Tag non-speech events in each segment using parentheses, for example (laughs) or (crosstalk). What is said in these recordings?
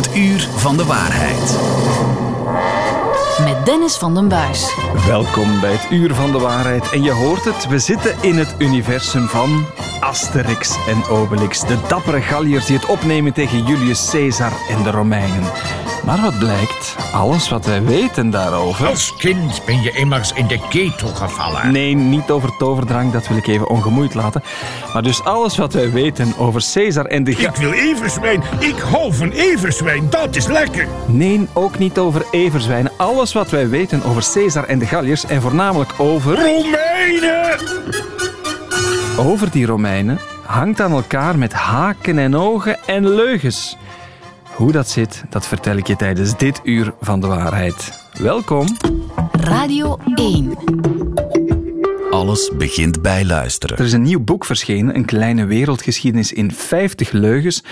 Het uur van de waarheid. Met Dennis van den Buis. Welkom bij het Uur van de Waarheid. En je hoort het, we zitten in het universum van Asterix en Obelix. De dappere Galliërs die het opnemen tegen Julius Caesar en de Romeinen. Maar wat blijkt? Alles wat wij weten daarover... Als kind ben je immers in de ketel gevallen. Nee, niet over toverdrang, dat wil ik even ongemoeid laten. Maar dus alles wat wij weten over Caesar en de... Ik wil everzwijn. Ik hou van everzwijn. Dat is lekker. Nee, ook niet over everzwijnen. Alles wat wij weten over Caesar en de Galliërs en voornamelijk over... Romeinen! Over die Romeinen hangt aan elkaar met haken en ogen en leugens. Hoe dat zit, dat vertel ik je tijdens dit uur van de waarheid. Welkom. Radio 1. Alles begint bij luisteren. Er is een nieuw boek verschenen, Een kleine wereldgeschiedenis in 50 leugens,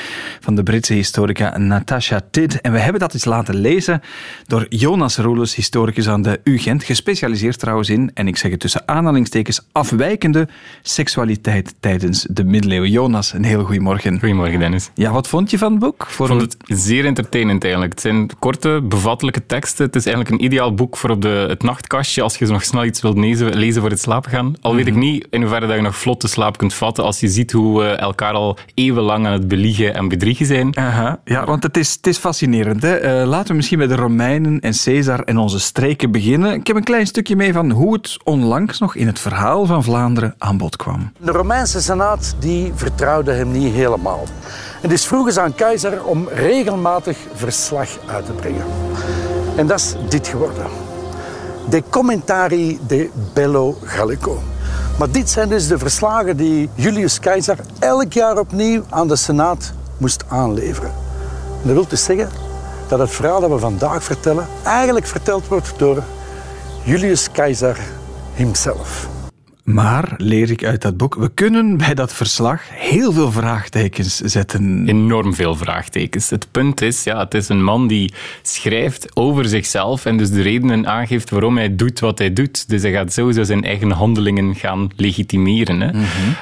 van de Britse historica Natasha Tidd. En we hebben dat eens laten lezen door Jonas Roelens, historicus aan de UGent, gespecialiseerd trouwens in, en ik zeg het tussen aanhalingstekens, afwijkende seksualiteit tijdens de middeleeuwen. Jonas, een heel goedemorgen. Goedemorgen, Dennis. Ja, wat vond je van het boek? Voor Ik vond het zeer entertainend eigenlijk. Het zijn korte, bevattelijke teksten. Het is eigenlijk een ideaal boek voor op de, het nachtkastje als je nog snel iets wilt lezen, lezen voor het slapen gaan. Al weet ik niet in hoeverre dat je nog vlot de slaap kunt vatten als je ziet hoe we elkaar al eeuwenlang aan het beliegen en bedriegen zijn. Aha, ja, want het is, het is fascinerend. Hè? Eh, laten we misschien met de Romeinen en Caesar en onze streken beginnen. Ik heb een klein stukje mee van hoe het onlangs nog in het verhaal van Vlaanderen aan bod kwam. De Romeinse Senaat die vertrouwde hem niet helemaal. En dus vroegen ze aan keizer om regelmatig verslag uit te brengen. En dat is dit geworden. De Commentari de Bello Gallico. Maar dit zijn dus de verslagen die Julius Keizer elk jaar opnieuw aan de Senaat moest aanleveren. En dat wil dus zeggen dat het verhaal dat we vandaag vertellen eigenlijk verteld wordt door Julius Keizer himself. Maar, leer ik uit dat boek, we kunnen bij dat verslag heel veel vraagtekens zetten. Enorm veel vraagtekens. Het punt is, ja, het is een man die schrijft over zichzelf en dus de redenen aangeeft waarom hij doet wat hij doet. Dus hij gaat sowieso zijn eigen handelingen gaan legitimeren. Hè.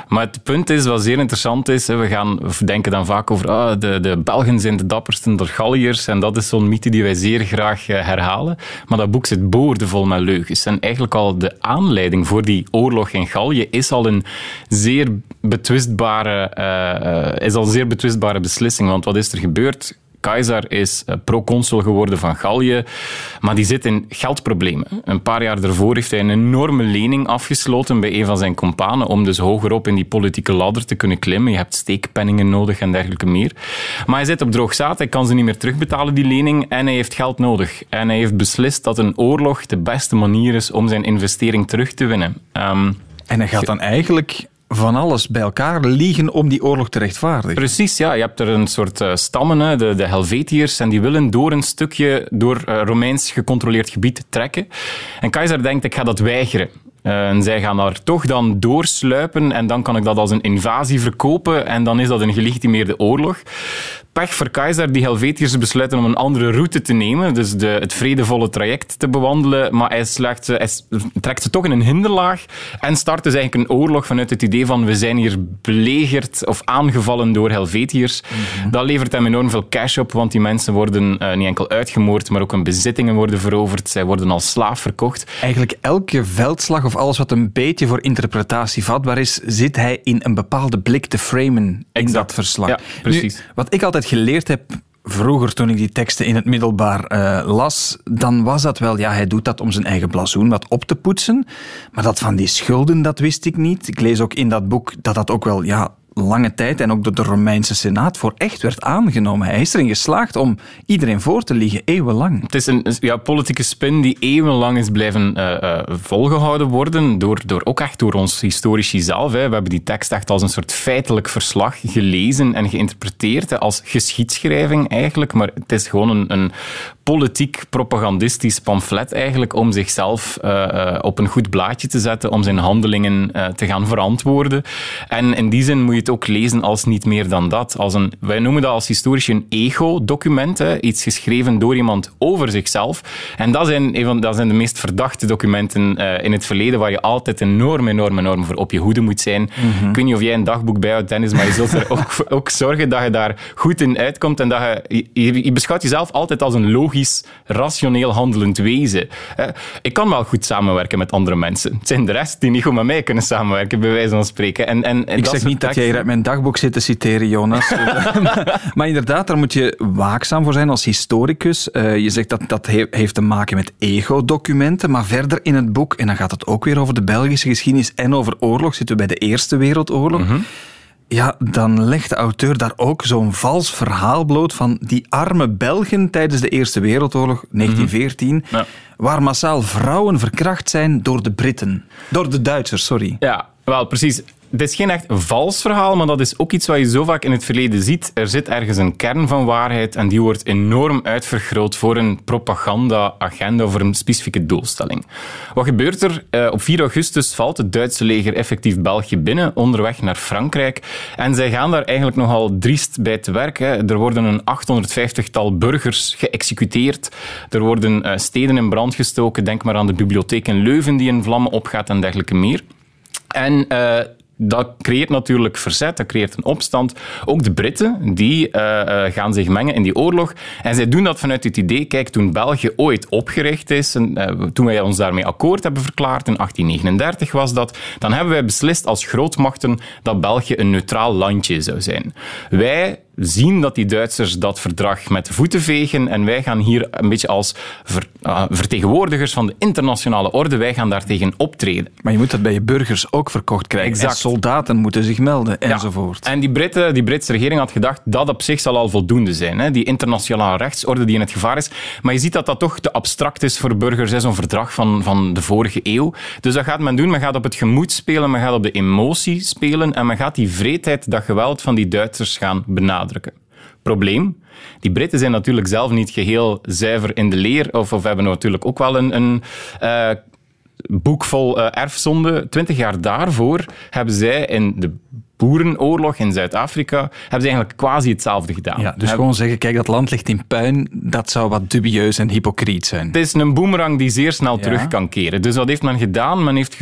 Maar het punt is, wat zeer interessant is, hè, we gaan we denken dan vaak over ah, de, de Belgen zijn de dappersten der Galliërs en dat is zo'n mythe die wij zeer graag eh, herhalen. Maar dat boek zit boordevol met leugens. En eigenlijk al de aanleiding voor die oorlog in Gallië is al een zeer betwistbare, eh, eh, is al zeer betwistbare beslissing. Want wat is er gebeurd? Keizer is eh, proconsul geworden van Gallië, maar die zit in geldproblemen. Een paar jaar daarvoor heeft hij een enorme lening afgesloten bij een van zijn kompanen om dus hogerop in die politieke ladder te kunnen klimmen. Je hebt steekpenningen nodig en dergelijke meer. Maar hij zit op droog zaad, hij kan ze niet meer terugbetalen, die lening, en hij heeft geld nodig. En hij heeft beslist dat een oorlog de beste manier is om zijn investering terug te winnen. Ehm, En hij gaat dan eigenlijk van alles bij elkaar liegen om die oorlog te rechtvaardigen. Precies, ja. Je hebt er een soort eh, stammen, hè, de, de Helvetiërs, en die willen door een stukje door eh, Romeins gecontroleerd gebied trekken. En Keizer denkt, ik ga dat weigeren. Eh, en zij gaan daar toch dan doorsluipen en dan kan ik dat als een invasie verkopen en dan is dat een gelegitimeerde oorlog. Pech voor Keizer, die Helvetiërs besluiten om een andere route te nemen, dus de, het vredevolle traject te bewandelen, maar hij, slaagt, hij s- trekt ze toch in een hinderlaag en start dus eigenlijk een oorlog vanuit het idee van we zijn hier belegerd of aangevallen door Helvetiërs. Dat levert hem enorm veel cash op, want die mensen worden eh, niet enkel uitgemoord, maar ook hun bezittingen worden veroverd. Zij worden als slaaf verkocht. Eigenlijk elke veldslag of alles wat een beetje voor interpretatie vatbaar is, zit hij in een bepaalde blik te framen in Exact. dat verslag. Ja, precies. Nu, wat ik altijd geleerd heb vroeger toen ik die teksten in het middelbaar eh, las, dan was dat wel, ja, hij doet dat om zijn eigen blazoen wat op te poetsen. Maar dat van die schulden, dat wist ik niet. Ik lees ook in dat boek dat dat ook wel, ja, lange tijd en ook door de Romeinse Senaat voor echt werd aangenomen. Hij is erin geslaagd om iedereen voor te liegen, eeuwenlang. Het is een ja, politieke spin die eeuwenlang is blijven eh, eh, volgehouden worden, door, door, ook echt door ons historici zelf. Hè. We hebben die tekst echt als een soort feitelijk verslag gelezen en geïnterpreteerd, als geschiedschrijving eigenlijk, maar het is gewoon een, een politiek propagandistisch pamflet eigenlijk om zichzelf eh, eh, op een goed blaadje te zetten, om zijn handelingen eh, te gaan verantwoorden. En in die zin moet je het ook lezen als niet meer dan dat. Als een, wij noemen dat als historici een ego-document. Iets geschreven door iemand over zichzelf. En dat zijn, een van, dat zijn de meest verdachte documenten in het verleden, waar je altijd enorm, enorm, enorm voor op je hoede moet zijn. Ik weet niet of jij een dagboek bijhoudt, Dennis, maar je zult er ook, (laughs) ook zorgen dat je daar goed in uitkomt en dat je, je, je beschouwt jezelf altijd als een logisch, rationeel handelend wezen. Ik kan wel goed samenwerken met andere mensen. Het zijn de rest die niet goed met mij kunnen samenwerken, bij wijze van spreken. En, en, en Ik zeg niet dat jij uit mijn dagboek zit te citeren, Jonas. (laughs) (laughs) maar inderdaad, daar moet je waakzaam voor zijn als historicus. Eh, je zegt dat dat he- heeft te maken met ego-documenten, maar verder in het boek, en dan gaat het ook weer over de Belgische geschiedenis en over oorlog, zitten we bij de Eerste Wereldoorlog. Ja, dan legt de auteur daar ook zo'n vals verhaal bloot van die arme Belgen tijdens de Eerste Wereldoorlog, 1914, Ja. waar massaal vrouwen verkracht zijn door de Britten. Door de Duitsers, sorry. Ja, wel, precies. Het is geen echt vals verhaal, maar dat is ook iets wat je zo vaak in het verleden ziet. Er zit ergens een kern van waarheid en die wordt enorm uitvergroot voor een propaganda-agenda, voor een specifieke doelstelling. Wat gebeurt er? Eh, op 4 augustus valt het Duitse leger effectief België binnen, onderweg naar Frankrijk. En zij gaan daar eigenlijk nogal driest bij te werk. Er worden een 850-tal burgers geëxecuteerd. Er worden eh, steden in brand gestoken. Denk maar aan de bibliotheek in Leuven die in vlammen opgaat en dergelijke meer. En eh, dat creëert natuurlijk verzet, dat creëert een opstand. Ook de Britten die, eh, eh, gaan zich mengen in die oorlog. En zij doen dat vanuit het idee, kijk, toen België ooit opgericht is, en, eh, toen wij ons daarmee akkoord hebben verklaard, in 1839 was dat, dan hebben wij beslist als grootmachten dat België een neutraal landje zou zijn. Wij zien dat die Duitsers dat verdrag met de voeten vegen en wij gaan hier een beetje als ver- ah, vertegenwoordigers van de internationale orde, wij gaan daartegen optreden. Maar je moet dat bij je burgers ook verkocht krijgen. Exact. En soldaten moeten zich melden, Ja. enzovoort. En die, Britten, die Britse regering had gedacht dat op zich zal al voldoende zijn. Hè? Die internationale rechtsorde die in het gevaar is. Maar je ziet dat dat toch te abstract is voor burgers, zo'n verdrag van, van de vorige eeuw. Dus dat gaat men doen. Men gaat op het gemoed spelen, men gaat op de emotie spelen en men gaat die vreedheid, dat geweld van die Duitsers gaan benadrukken. Probleem? Die Britten zijn natuurlijk zelf niet geheel zuiver in de leer, of, of hebben natuurlijk ook wel een, een eh, boek vol eh, erfzonde. Twintig jaar daarvoor hebben zij in de boerenoorlog in Zuid-Afrika hebben ze eigenlijk quasi hetzelfde gedaan. Ja, dus Hebben- gewoon zeggen, kijk, dat land ligt in puin, dat zou wat dubieus en hypocriet zijn. Het is een boemerang die zeer snel Ja. terug kan keren. Dus wat heeft men gedaan? Men heeft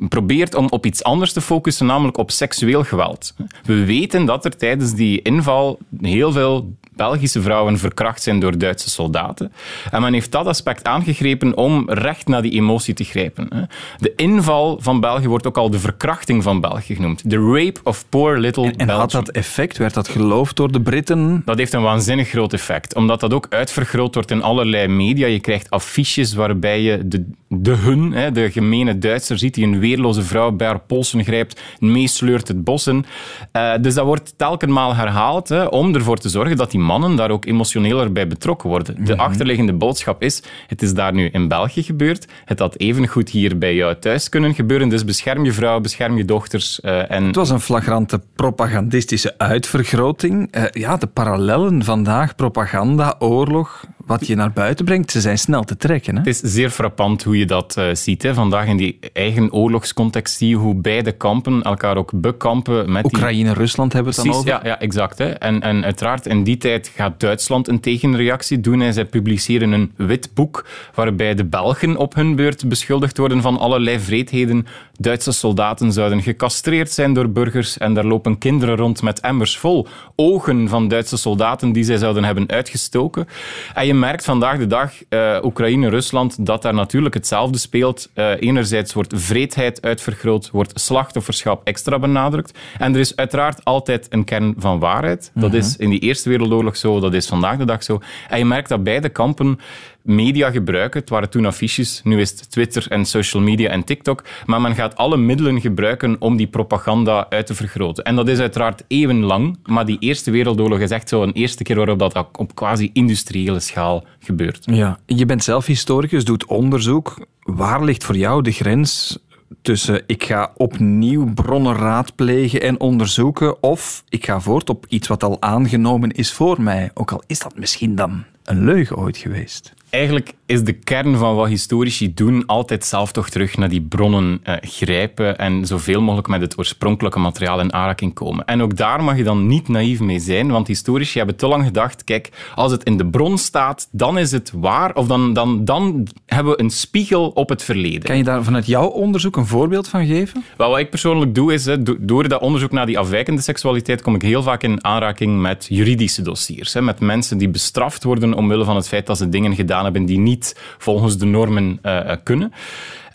geprobeerd om op iets anders te focussen, namelijk op seksueel geweld. We weten dat er tijdens die inval heel veel Belgische vrouwen verkracht zijn door Duitse soldaten. En men heeft dat aspect aangegrepen om recht naar die emotie te grijpen. De inval van België wordt ook al de verkrachting van België genoemd. The rape of poor little En, en Belgium. had dat effect? Werd dat geloofd door de Britten? Dat heeft een waanzinnig groot effect, omdat dat ook uitvergroot wordt in allerlei media. Je krijgt affiches waarbij je de, de hun, de gemene Duitser, ziet die een weerloze vrouw bij haar polsen grijpt, meesleurt het bos in. Eh, dus dat wordt telkenmaal herhaald om ervoor te zorgen dat die mannen daar ook emotioneler bij betrokken worden. De achterliggende boodschap is, het is daar nu in België gebeurd, het had evengoed hier bij jou thuis kunnen gebeuren, dus bescherm je vrouw, bescherm je dochters. eh, en Het was een flagrante propagandistische uitvergroting. Eh, ja, de parallellen vandaag, propaganda, oorlog, wat je naar buiten brengt, ze zijn snel te trekken. Hè? Het is zeer frappant hoe je dat eh, ziet. Hè. Vandaag in die eigen oorlogscontext zie je hoe beide kampen elkaar ook bekampen met die... Oekraïne, Rusland hebben we het dan over. ja, ja, exact. Hè. En, en uiteraard, in die tijd gaat Duitsland een tegenreactie doen. En zij publiceren een wit boek waarbij de Belgen op hun beurt beschuldigd worden van allerlei vreedheden. Duitse soldaten zouden gecastreerd zijn door burgers en daar lopen kinderen rond met emmers vol ogen van Duitse soldaten die zij zouden hebben uitgestoken. En je merkt vandaag de dag, eh, Oekraïne, Rusland, dat daar natuurlijk hetzelfde speelt. Eh, enerzijds wordt vreedheid uitvergroot, wordt slachtofferschap extra benadrukt. En er is uiteraard altijd een kern van waarheid. Dat is in die Eerste Wereldoorlog zo, dat is vandaag de dag zo. En je merkt dat beide kampen media gebruiken. Het waren toen affiches, nu is het Twitter en social media en TikTok. Maar men gaat alle middelen gebruiken om die propaganda uit te vergroten. En dat is uiteraard eeuwenlang, maar die Eerste Wereldoorlog is echt zo een eerste keer waarop dat op quasi-industriële schaal gebeurt. Ja, je bent zelf historicus, doet onderzoek. Waar ligt voor jou de grens tussen ik ga opnieuw bronnen raadplegen en onderzoeken of ik ga voort op iets wat al aangenomen is voor mij? Ook al is dat misschien dan een leugen ooit geweest. Eigenlijk is de kern van wat historici doen altijd zelf toch terug naar die bronnen eh, grijpen en zoveel mogelijk met het oorspronkelijke materiaal in aanraking komen. En ook daar mag je dan niet naïef mee zijn, want historici hebben te lang gedacht, kijk, als het in de bron staat, dan is het waar, of dan, dan, dan hebben we een spiegel op het verleden. Kan je daar vanuit jouw onderzoek een voorbeeld van geven? Wel, wat ik persoonlijk doe, is hè, door dat onderzoek naar die afwijkende seksualiteit kom ik heel vaak in aanraking met juridische dossiers. Hè, met mensen die bestraft worden omwille van het feit dat ze dingen gedaan hebben die niet volgens de normen eh, eh, kunnen.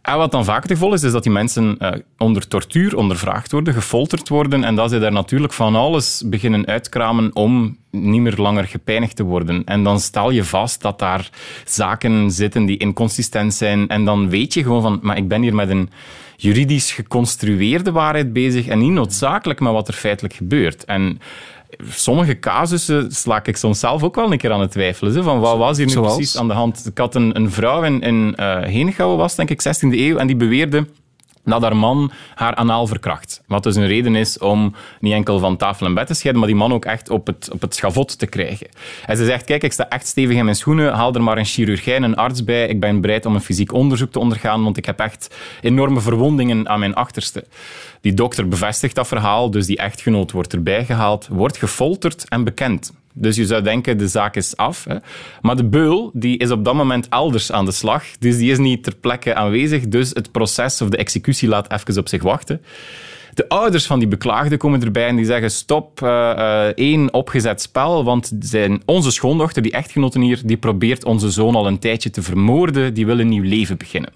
En wat dan vaak het geval is, is dat die mensen eh, onder tortuur ondervraagd worden, gefolterd worden en dat ze daar natuurlijk van alles beginnen uitkramen om niet meer langer gepijnigd te worden. En dan stel je vast dat daar zaken zitten die inconsistent zijn en dan weet je gewoon van, maar ik ben hier met een juridisch geconstrueerde waarheid bezig en niet noodzakelijk met wat er feitelijk gebeurt. En sommige casussen sla ik soms zelf ook wel een keer aan het twijfelen. Hè, van wat was hier nu Zoals? precies aan de hand? Ik had een, een vrouw in, in eh Henegouwen, was denk ik 16e eeuw, en die beweerde dat haar man haar anaal verkracht. Wat dus een reden is om niet enkel van tafel en bed te scheiden, maar die man ook echt op het, op het schavot te krijgen. En ze zegt, kijk, ik sta echt stevig in mijn schoenen, haal er maar een chirurgijn, een arts bij, ik ben bereid om een fysiek onderzoek te ondergaan, want ik heb echt enorme verwondingen aan mijn achterste. Die dokter bevestigt dat verhaal, dus die echtgenoot wordt erbij gehaald, wordt gefolterd en bekend. Dus je zou denken, de zaak is af. Hè. Maar de beul die is op dat moment elders aan de slag. Dus die is niet ter plekke aanwezig. Dus het proces of de executie laat even op zich wachten. De ouders van die beklaagde komen erbij en die zeggen stop, eh, eh, één opgezet spel, want zijn, onze schoondochter, die echtgenoten hier, die probeert onze zoon al een tijdje te vermoorden, die wil een nieuw leven beginnen.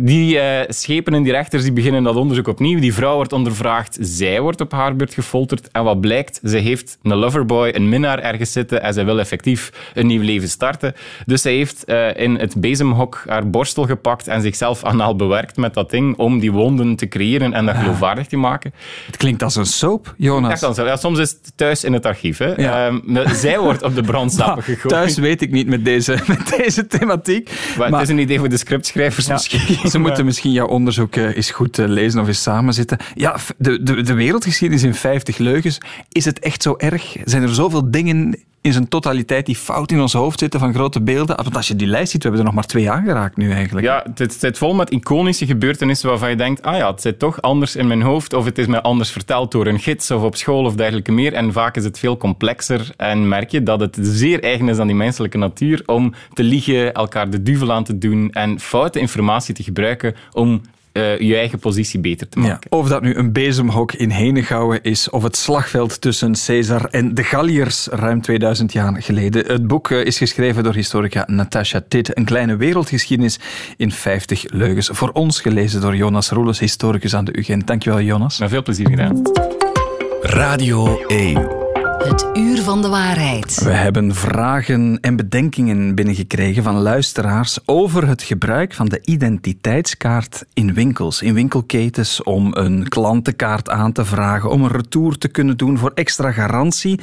Die eh, schepen en die rechters die beginnen dat onderzoek opnieuw. Die vrouw wordt ondervraagd, zij wordt op haar beurt gefolterd. En wat blijkt? Ze heeft een loverboy, een minnaar ergens zitten en zij wil effectief een nieuw leven starten. Dus zij heeft eh, in het bezemhok haar borstel gepakt en zichzelf anaal bewerkt met dat ding om die wonden te creëren en dat geloofwaardig te maken. Het klinkt als een soap, Jonas. Zo. Ja, soms is het thuis in het archief. Hè. Ja. Ehm, zij wordt op de brandstapel (laughs) Maar gegooid. thuis weet ik niet met deze, (laughs) met deze thematiek. Maar het is een idee voor de scriptschrijvers Ja, misschien. Ze (laughs) moeten misschien jouw onderzoek eh, eens goed eh, lezen of eens samenzitten. Ja, de, de, de wereldgeschiedenis in 50 leugens. Is het echt zo erg? Zijn er zoveel dingen in zijn totaliteit die fout in ons hoofd zitten van grote beelden? Want als je die lijst ziet, we hebben er nog maar twee aangeraakt nu eigenlijk. Ja, het zit vol met iconische gebeurtenissen waarvan je denkt, ah ja, het zit toch anders in mijn hoofd of het is mij anders verteld door een gids of op school of dergelijke meer. En vaak is het veel complexer en merk je dat het zeer eigen is aan die menselijke natuur om te liegen, elkaar de duvel aan te doen en foute informatie te gebruiken om eh, je eigen positie beter te Ja, maken. of dat nu een bezemhok in Henegouwen is of het slagveld tussen Caesar en de Galliërs ruim 2000 jaar geleden. Het boek eh, is geschreven door historica Natasha Titt. Een kleine wereldgeschiedenis in 50 leugens. Voor ons gelezen door Jonas Roeles, historicus aan de UGent. Dankjewel, Jonas. Met veel plezier gedaan. Radio 1. Het uur van de waarheid. We hebben vragen en bedenkingen binnengekregen van luisteraars over het gebruik van de identiteitskaart in winkels, in winkelketens, om een klantenkaart aan te vragen, om een retour te kunnen doen voor extra garantie.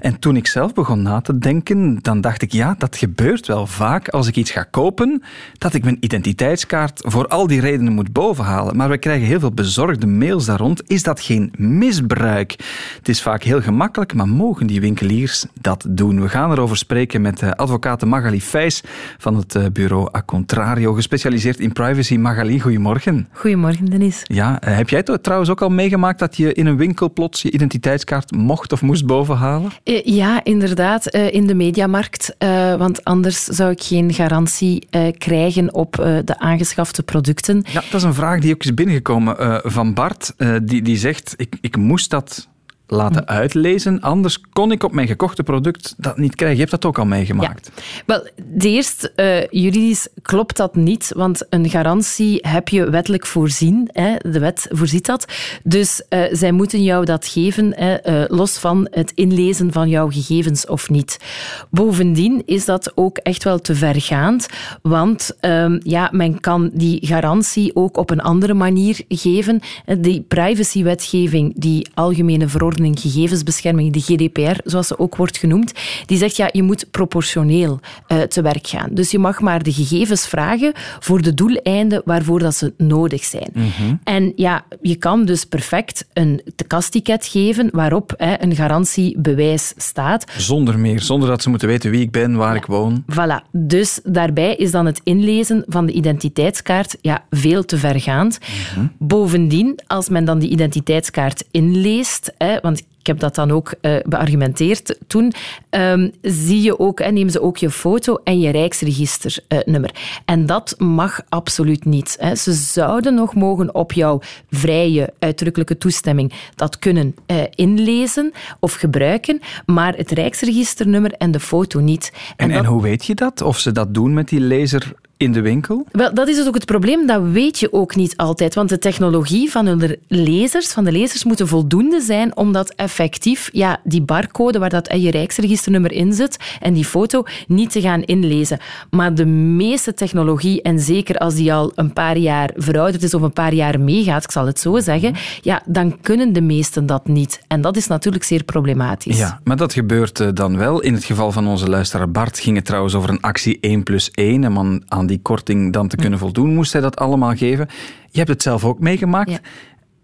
En toen ik zelf begon na te denken, dan dacht ik, ja, dat gebeurt wel vaak als ik iets ga kopen, dat ik mijn identiteitskaart voor al die redenen moet bovenhalen. Maar we krijgen heel veel bezorgde mails daar rond. Is dat geen misbruik? Het is vaak heel gemakkelijk, maar mogen die winkeliers dat doen? We gaan erover spreken met eh, advocaat Magali Fijs van het eh, bureau A Contrario, gespecialiseerd in privacy. Magali, goedemorgen. Goedemorgen, Dennis. Ja, eh, heb jij trouwens ook al meegemaakt dat je in een winkel plots je identiteitskaart mocht of moest bovenhalen? Ja, inderdaad, in de mediamarkt. want anders zou ik geen garantie krijgen op de aangeschafte producten. Ja, dat is een vraag die ook is binnengekomen van Bart. Die, die zegt, ik, ik moest dat laten uitlezen, anders kon ik op mijn gekochte product dat niet krijgen. Je hebt dat ook al meegemaakt. Wel, de eerste, eh, juridisch klopt dat niet, want een garantie heb je wettelijk voorzien. Hè, de wet voorziet dat. Dus eh, zij moeten jou dat geven, hè, eh, los van het inlezen van jouw gegevens of niet. Bovendien is dat ook echt wel te vergaand, want ehm, ja, men kan die garantie ook op een andere manier geven. Die privacywetgeving, die algemene verordening verordening gegevensbescherming, de GDPR, zoals ze ook wordt genoemd, die zegt ja, je moet proportioneel uh, te werk gaan. Dus je mag maar de gegevens vragen voor de doeleinden waarvoor dat ze nodig zijn. Mhm. En ja, je kan dus perfect een kastticket geven waarop hè, een garantiebewijs staat. Zonder meer, zonder dat ze moeten weten wie ik ben, waar ik woon. Voilà. Dus daarbij is dan het inlezen van de identiteitskaart ja, veel te vergaand. Mhm. Bovendien, als men dan die identiteitskaart inleest, hè, want ik heb dat dan ook uh, beargumenteerd toen, um, zie je ook, en nemen ze ook je foto en je Rijksregisternummer. en dat mag absoluut niet. Hè. Ze zouden nog mogen op jouw vrije, uitdrukkelijke toestemming dat kunnen uh, inlezen of gebruiken, maar het Rijksregisternummer en de foto niet. En, en, en hoe weet je dat? Of ze dat doen met die laser in de winkel? Wel, dat is dus ook het probleem. Dat weet je ook niet altijd. Want de technologie van hun lezers, van de lezers moet voldoende zijn om dat effectief, ja, die barcode waar dat je Rijksregisternummer in zit en die foto, niet te gaan inlezen. Maar de meeste technologie, en zeker als die al een paar jaar verouderd is of een paar jaar meegaat, ik zal het zo zeggen, ja, dan kunnen de meesten dat niet. En dat is natuurlijk zeer problematisch. Ja, maar dat gebeurt eh, dan wel. In het geval van onze luisteraar Bart ging het trouwens over een actie 1 plus 1 en man aan die korting dan te kunnen voldoen, moest hij dat allemaal geven. Je hebt het zelf ook meegemaakt.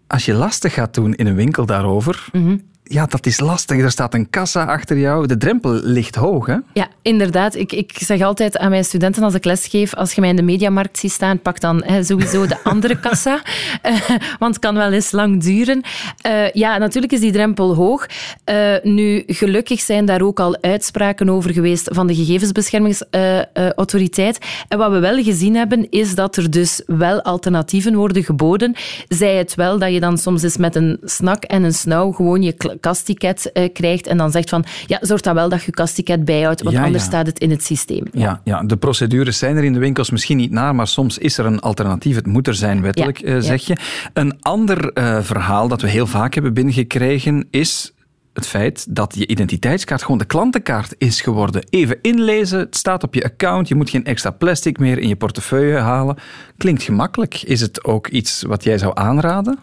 Als je lastig gaat doen in een winkel daarover, mhm ja, dat is lastig. Er staat een kassa achter jou. De drempel ligt hoog, hè? Ja, inderdaad. Ik, ik zeg altijd aan mijn studenten als ik lesgeef, als je mij in de mediamarkt ziet staan, pak dan hè, sowieso de (laughs) andere kassa. Uh, want het kan wel eens lang duren. Uh, ja, natuurlijk is die drempel hoog. Uh, nu, gelukkig zijn daar ook al uitspraken over geweest van de gegevensbeschermingsautoriteit. en wat we wel gezien hebben, is dat er dus wel alternatieven worden geboden. Zij het wel dat je dan soms eens met een snak en een snauw gewoon je kastticket uh, krijgt en dan zegt van ja, zorg dan wel dat je kastticket bijhoudt, want anders staat het in het systeem. Ja. ja. de procedures zijn er in de winkels misschien niet naar, maar soms is er een alternatief. Het moet er zijn, wettelijk, eh, zeg je. Een ander uh, verhaal dat we heel vaak hebben binnengekregen is het feit dat je identiteitskaart gewoon de klantenkaart is geworden. Even inlezen, het staat op je account, je moet geen extra plastic meer in je portefeuille halen. Klinkt gemakkelijk. Is het ook iets wat jij zou aanraden?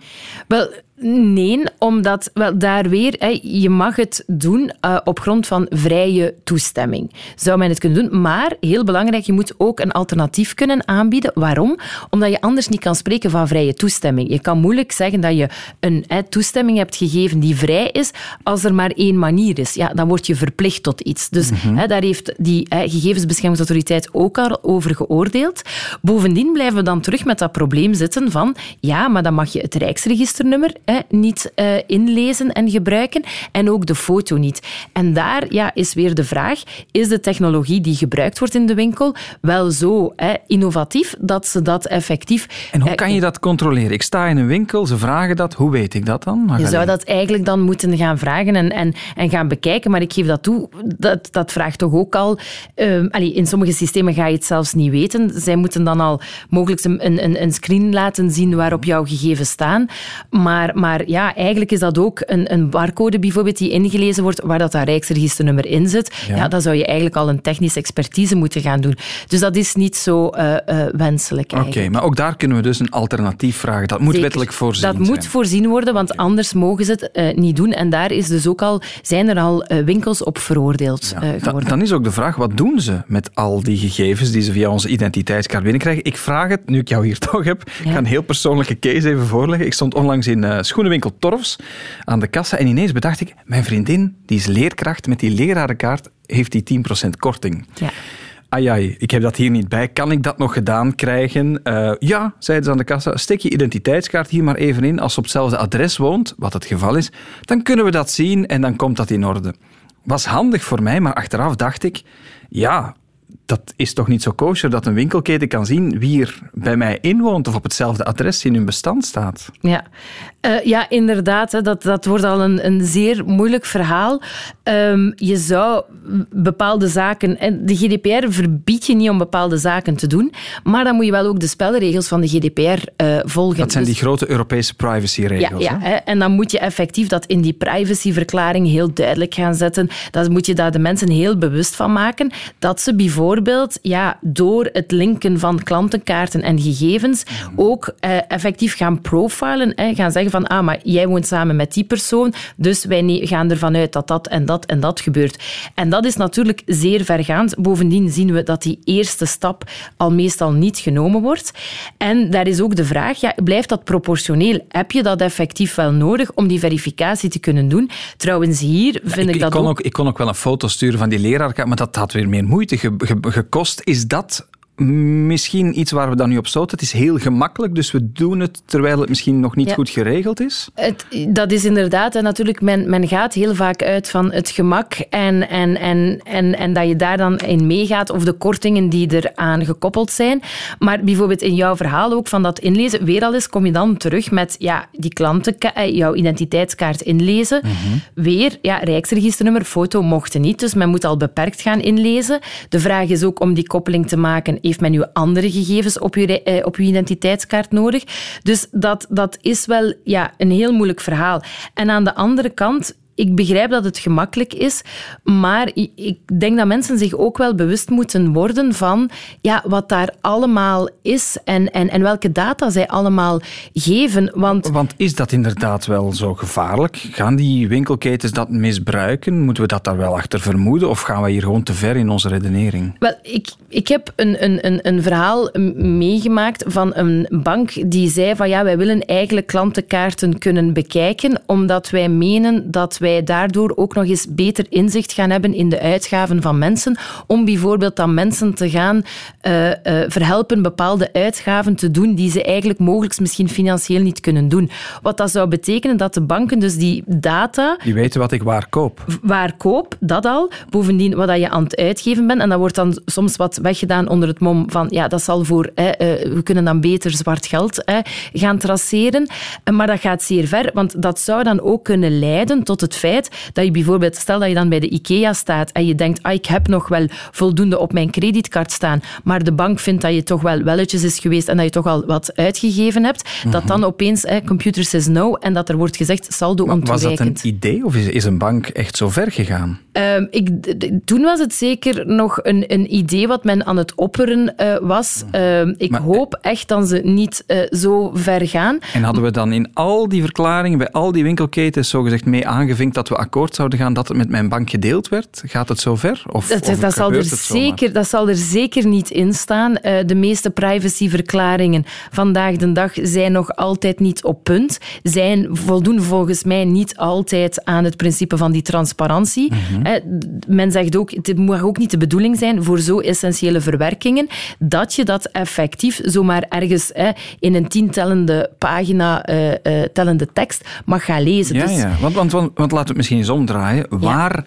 Wel, Nee, omdat wel, daar weer, je mag het doen uh, op grond van vrije toestemming. Zou men het kunnen doen, maar heel belangrijk, je moet ook een alternatief kunnen aanbieden. Waarom? Omdat je anders niet kan spreken van vrije toestemming. Je kan moeilijk zeggen dat je een toestemming hebt gegeven die vrij is, als er maar één manier is. Ja, dan word je verplicht tot iets. Dus mm daar heeft die gegevensbeschermingsautoriteit ook al over geoordeeld. Bovendien blijven we dan terug met dat probleem zitten van, ja, maar dan mag je het Rijksregisternummer niet uh, inlezen en gebruiken en ook de foto niet. En daar ja, is weer de vraag, is de technologie die gebruikt wordt in de winkel wel zo innovatief dat ze dat effectief... En hoe kan je dat controleren? Ik sta in een winkel, ze vragen dat, hoe weet ik dat dan? Je zou dat eigenlijk dan moeten gaan vragen en, en, en gaan bekijken, maar ik geef dat toe, dat, dat vraagt toch ook al... Uh, in sommige systemen ga je het zelfs niet weten. Zij moeten dan al mogelijk een, een, een screen laten zien waarop jouw gegevens staan. Maar, maar ja, eigenlijk is dat ook een, een barcode bijvoorbeeld die ingelezen wordt waar dat, dat Rijksregisternummer in zit. Ja. dan zou je eigenlijk al een technische expertise moeten gaan doen. Dus dat is niet zo uh, uh, wenselijk Oké, maar ook daar kunnen we dus een alternatief vragen. Dat moet wettelijk voorzien Dat moet voorzien worden, want anders mogen ze het uh, niet doen. En daar is dus ook al, zijn er al winkels op veroordeeld geworden. Dan, dan is ook de vraag, wat doen ze met al die gegevens die ze via onze identiteitskaart binnenkrijgen? Ik vraag het, nu ik jou hier (laughs) toch heb. Ik ga een heel persoonlijke case even voorleggen. Ik stond onlangs in schoenenwinkel Torfs aan de kassa en ineens bedacht ik, mijn vriendin, die is leerkracht, met die lerarenkaart heeft die 10% korting. Ja. Ai, ik heb dat hier niet bij. Kan ik dat nog gedaan krijgen? Uh, ja, zeiden ze aan de kassa. Steek je identiteitskaart hier maar even in. Als ze op hetzelfde adres woont, wat het geval is, dan kunnen we dat zien en dan komt dat in orde. Was handig voor mij, maar achteraf dacht ik, ja, dat is toch niet zo kosher dat een winkelketen kan zien wie er bij mij inwoont of op hetzelfde adres in hun bestand staat. Ja, uh, ja inderdaad. Hè, dat, dat wordt al een, een zeer moeilijk verhaal. Um, je zou bepaalde zaken... En de GDPR verbiedt je niet om bepaalde zaken te doen, maar dan moet je wel ook de spelregels van de GDPR uh, eh, volgen. Dat zijn die dus- grote Europese privacyregels. Ja, ja hè? en dan moet je effectief dat in die privacyverklaring heel duidelijk gaan zetten. Dan moet je daar de mensen heel bewust van maken dat ze bijvoorbeeld bijvoorbeeld ja, door het linken van klantenkaarten en gegevens ook eh, effectief gaan profilen. Eh, gaan zeggen van, ah, maar jij woont samen met die persoon, dus wij gaan ervan uit dat dat en dat en dat gebeurt. En dat is natuurlijk zeer vergaand. Bovendien zien we dat die eerste stap al meestal niet genomen wordt. En daar is ook de vraag, ja, blijft dat proportioneel? Heb je dat effectief wel nodig om die verificatie te kunnen doen? Trouwens, hier vind ik, ik, dat kon ook... ook, ik kon ook wel een foto sturen van die leraarkaart, maar dat had weer meer moeite ge- ge- gekost. Is dat misschien iets waar we dan nu op zouden? Het is heel gemakkelijk, dus we doen het terwijl het misschien nog niet Ja. goed geregeld is. Het, dat is inderdaad, en natuurlijk, men, men gaat heel vaak uit van het gemak en, en, en, en, en dat je daar dan in meegaat of de kortingen die eraan gekoppeld zijn. Maar bijvoorbeeld in jouw verhaal ook van dat inlezen, weer al eens kom je dan terug met ja, die klanten, jouw identiteitskaart inlezen. Weer, ja, rijksregisternummer, foto mochten niet, dus men moet al beperkt gaan inlezen. De vraag is ook om die koppeling te maken, heeft men uw andere gegevens op uw, eh, op uw identiteitskaart nodig? Dus dat, dat is wel ja, een heel moeilijk verhaal. En aan de andere kant, ik begrijp dat het gemakkelijk is, maar ik denk dat mensen zich ook wel bewust moeten worden van ja, wat daar allemaal is en, en, en welke data zij allemaal geven. Want Want is dat inderdaad wel zo gevaarlijk? Gaan die winkelketens dat misbruiken? Moeten we dat daar wel achter vermoeden? Of gaan we hier gewoon te ver in onze redenering? Wel, ik, ik heb een, een, een, een verhaal meegemaakt van een bank die zei van ja, wij willen eigenlijk klantenkaarten kunnen bekijken, omdat wij menen dat wij daardoor ook nog eens beter inzicht gaan hebben in de uitgaven van mensen, om bijvoorbeeld dan mensen te gaan eh, eh, verhelpen bepaalde uitgaven te doen die ze eigenlijk mogelijk misschien financieel niet kunnen doen. Wat dat zou betekenen dat de banken dus die data Die weten wat ik waar koop. waar koop, dat al. Bovendien wat dat je aan het uitgeven bent. En dat wordt dan soms wat weggedaan onder het mom van ja, dat zal voor, hè, eh, we kunnen dan beter zwart geld hè, gaan traceren. Maar dat gaat zeer ver, want dat zou dan ook kunnen leiden tot het feit dat je bijvoorbeeld, stel dat je dan bij de IKEA staat en je denkt, ah, ik heb nog wel voldoende op mijn creditcard staan, maar de bank vindt dat je toch wel welletjes is geweest en dat je toch al wat uitgegeven hebt, dat dan opeens, computer says no, en dat er wordt gezegd saldo Maar was dat een idee of is, is een bank echt zo ver gegaan? Ehm, ik, toen was het zeker nog een, een idee wat men aan het opperen eh, was. Ehm, ik Maar- hoop echt dat ze niet eh, zo ver gaan. En hadden we dan in al die verklaringen, bij al die winkelketens, zogezegd mee dat we akkoord zouden gaan dat het met mijn bank gedeeld werd? Gaat het zover? Of, Dat, of dat, zal er zeker, dat zal er zeker niet in staan. Eh, de meeste privacyverklaringen vandaag de dag zijn nog altijd niet op punt. Zijn voldoen volgens mij niet altijd aan het principe van die transparantie. Mhm. Eh, men zegt ook, het mag ook niet de bedoeling zijn voor zo essentiële verwerkingen dat je dat effectief zomaar ergens in een tientellende pagina eh, tellende tekst mag gaan lezen. Ja, Dus- ja. Want, want, want, want laten we het misschien eens omdraaien. Waar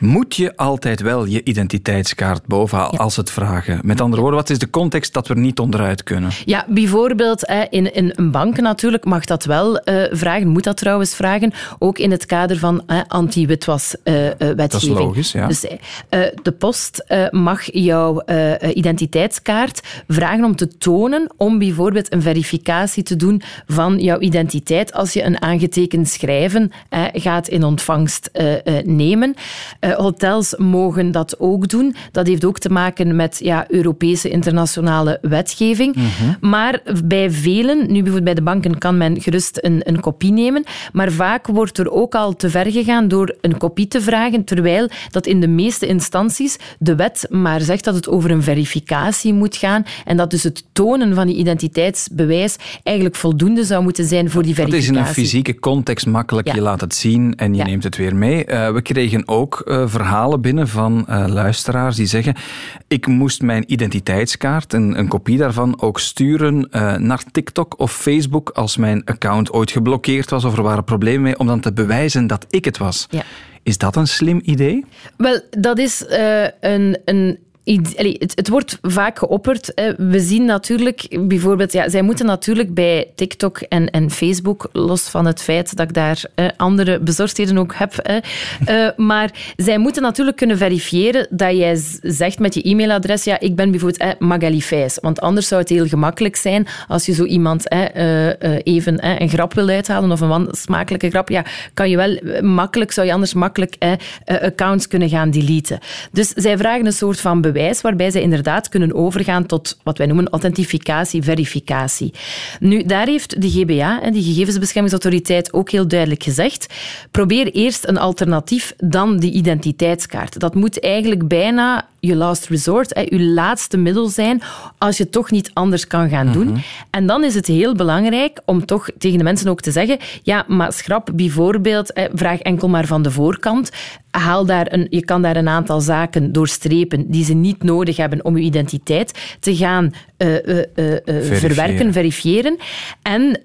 moet je altijd wel je identiteitskaart bovenhalen als het vragen? Met andere woorden, wat is de context dat we er niet onderuit kunnen? Ja, bijvoorbeeld in, in een bank natuurlijk mag dat wel eh, vragen, moet dat trouwens vragen, ook in het kader van eh, anti-witwas-wetgeving. Dat is logisch, ja. Dus eh, de post eh, mag jouw eh, eh, identiteitskaart vragen om te tonen om bijvoorbeeld een verificatie te doen van jouw identiteit als je een aangetekend schrijven eh, gaat in ontvangst eh, eh, nemen. Eh, hotels mogen dat ook doen. Dat heeft ook te maken met ja, Europese internationale wetgeving. Maar bij velen, nu bijvoorbeeld bij de banken, kan men gerust een, een kopie nemen. Maar vaak wordt er ook al te ver gegaan door een kopie te vragen, terwijl dat in de meeste instanties de wet maar zegt dat het over een verificatie moet gaan en dat dus het tonen van die identiteitsbewijs eigenlijk voldoende zou moeten zijn voor die Dat is verificatie. in een fysieke context makkelijk. Ja. Je laat het zien en je Ja. neemt het weer mee. Eh, we kregen ook eh, verhalen binnen van eh, luisteraars die zeggen ik moest mijn identiteitskaart, een, een kopie daarvan, ook sturen eh, naar TikTok of Facebook als mijn account ooit geblokkeerd was of er waren problemen mee, om dan te bewijzen dat ik het was. Ja. Is dat een slim idee? Wel, dat is een, een het, het wordt vaak geopperd. We zien natuurlijk, bijvoorbeeld, ja, zij moeten natuurlijk bij TikTok en, en Facebook, los van het feit dat ik daar eh, andere bezorgdheden ook heb, eh, maar zij moeten natuurlijk kunnen verifiëren dat jij zegt met je e-mailadres, ja, ik ben bijvoorbeeld eh, Magali Fijs. Want anders zou het heel gemakkelijk zijn als je zo iemand eh, eh, even een grap wil uithalen of een smakelijke grap, ja, kan je wel eh, makkelijk, zou je anders makkelijk eh, accounts kunnen gaan deleten. Dus zij vragen een soort van bewijs waarbij zij inderdaad kunnen overgaan tot wat wij noemen authentificatie, verificatie. Nu, daar heeft de GBA, die Gegevensbeschermingsautoriteit, ook heel duidelijk gezegd, probeer eerst een alternatief dan die identiteitskaart. Dat moet eigenlijk bijna je last resort, hè, je laatste middel zijn als je toch niet anders kan gaan doen. Mhm. En dan is het heel belangrijk om toch tegen de mensen ook te zeggen, ja, maar schrap bijvoorbeeld, vraag enkel maar van de voorkant, haal daar een, je kan daar een aantal zaken doorstrepen die ze niet nodig hebben om je identiteit te gaan uh, uh, uh, verwerken, verifiëren. En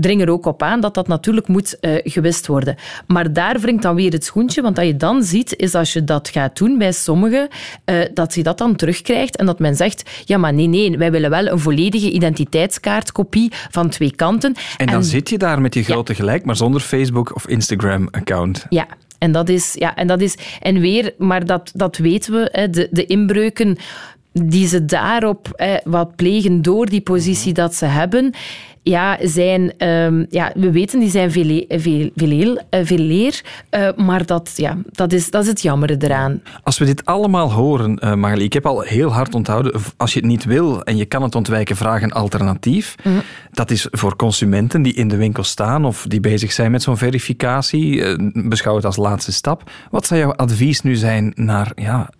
dring er ook op aan dat dat natuurlijk moet gewist worden. Maar daar wringt dan weer het schoentje, want wat je dan ziet, is als je dat gaat doen bij sommigen, dat je dat dan terugkrijgt en dat men zegt, ja maar nee, nee, wij willen wel een volledige identiteitskaartkopie van twee kanten. En dan zit je daar met je grote gelijk, maar zonder Facebook of Instagram-account. Ja, en dat is, ja, en dat is, en weer, maar dat, dat weten we, hè, de, de inbreuken die ze daarop hè, wat plegen door die positie dat ze hebben, ja, zijn, um, ja, we weten, die zijn veel, veel, veel, veel leer, uh, maar dat, ja, dat, is, dat is het jammere eraan. Als we dit allemaal horen, uh, Magali, ik heb al heel hard onthouden, als je het niet wil en je kan het ontwijken, vraag een alternatief. Mm -hmm. Dat is voor consumenten die in de winkel staan of die bezig zijn met zo'n verificatie, uh, beschouw het als laatste stap. Wat zou jouw advies nu zijn naar... Ja,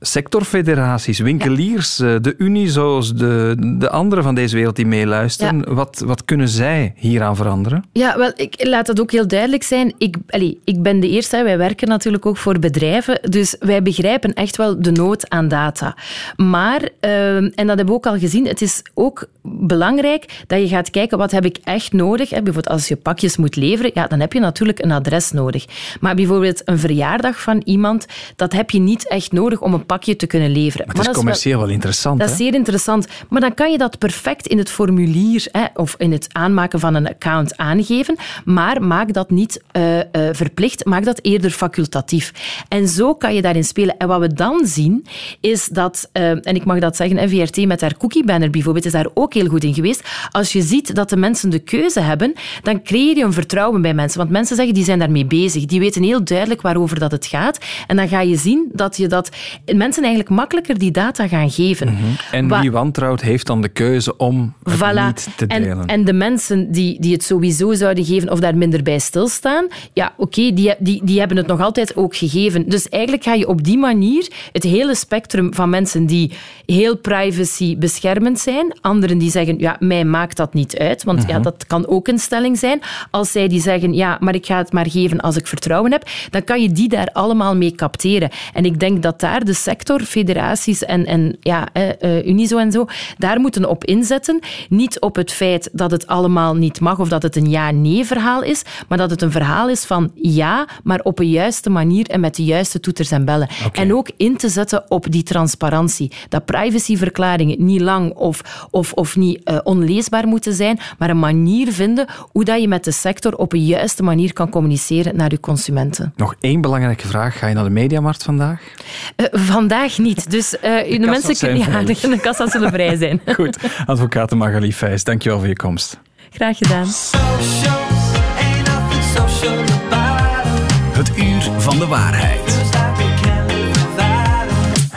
sectorfederaties, winkeliers, ja. de Unizo's, de, de anderen van deze wereld die meeluisteren. Ja. Wat, wat kunnen zij hieraan veranderen? Ja, wel, ik laat dat ook heel duidelijk zijn. Ik, allez, ik ben de eerste, wij werken natuurlijk ook voor bedrijven, dus wij begrijpen echt wel de nood aan data. Maar, uh, en dat hebben we ook al gezien, het is ook belangrijk dat je gaat kijken wat heb ik echt nodig. Hè? Bijvoorbeeld als je pakjes moet leveren, ja, dan heb je natuurlijk een adres nodig. Maar bijvoorbeeld een verjaardag van iemand, dat heb je niet echt nodig om een pakje te kunnen leveren. Maar het is commercieel wel, wel interessant. Dat is zeer interessant. Maar dan kan je dat perfect in het formulier hè, of in het aanmaken van een account aangeven. Maar maak dat niet uh, uh, verplicht, maak dat eerder facultatief. En zo kan je daarin spelen. En wat we dan zien, is dat, uh, en ik mag dat zeggen, VRT met haar cookie banner bijvoorbeeld, is daar ook heel goed in geweest. Als je ziet dat de mensen de keuze hebben, dan creëer je een vertrouwen bij mensen. Want mensen zeggen, die zijn daarmee bezig. Die weten heel duidelijk waarover dat het gaat. En dan ga je zien dat je dat... Mensen eigenlijk makkelijker die data gaan geven. Mm -hmm. En Wa wie wantrouwt, heeft dan de keuze om het voilà. niet te delen. En, en de mensen die, die het sowieso zouden geven of daar minder bij stilstaan, ja, oké, okay, die, die, die hebben het nog altijd ook gegeven. Dus eigenlijk ga je op die manier het hele spectrum van mensen die heel privacy beschermend zijn, anderen die zeggen, ja, mij maakt dat niet uit, want mm -hmm. ja, dat kan ook een stelling zijn. Als zij die zeggen, ja, maar ik ga het maar geven als ik vertrouwen heb, dan kan je die daar allemaal mee capteren. En ik denk dat daar de sector, federaties en, en ja, uh, Unizo en zo, daar moeten op inzetten. Niet op het feit dat het allemaal niet mag of dat het een ja-nee verhaal is, maar dat het een verhaal is van ja, maar op een juiste manier en met de juiste toeters en bellen. Okay. En ook in te zetten op die transparantie. Dat privacyverklaringen niet lang of, of, of niet uh, onleesbaar moeten zijn, maar een manier vinden hoe dat je met de sector op een juiste manier kan communiceren naar je consumenten. Nog één belangrijke vraag. Ga je naar de mediamarkt vandaag? Uh, vandaag niet. Dus uh, de, de mensen kunnen ja, de, de kassa zullen vrij zijn. (laughs) Goed. Advocaat Magali Vijs, dankjewel voor je komst. Graag gedaan. Het uur van de waarheid.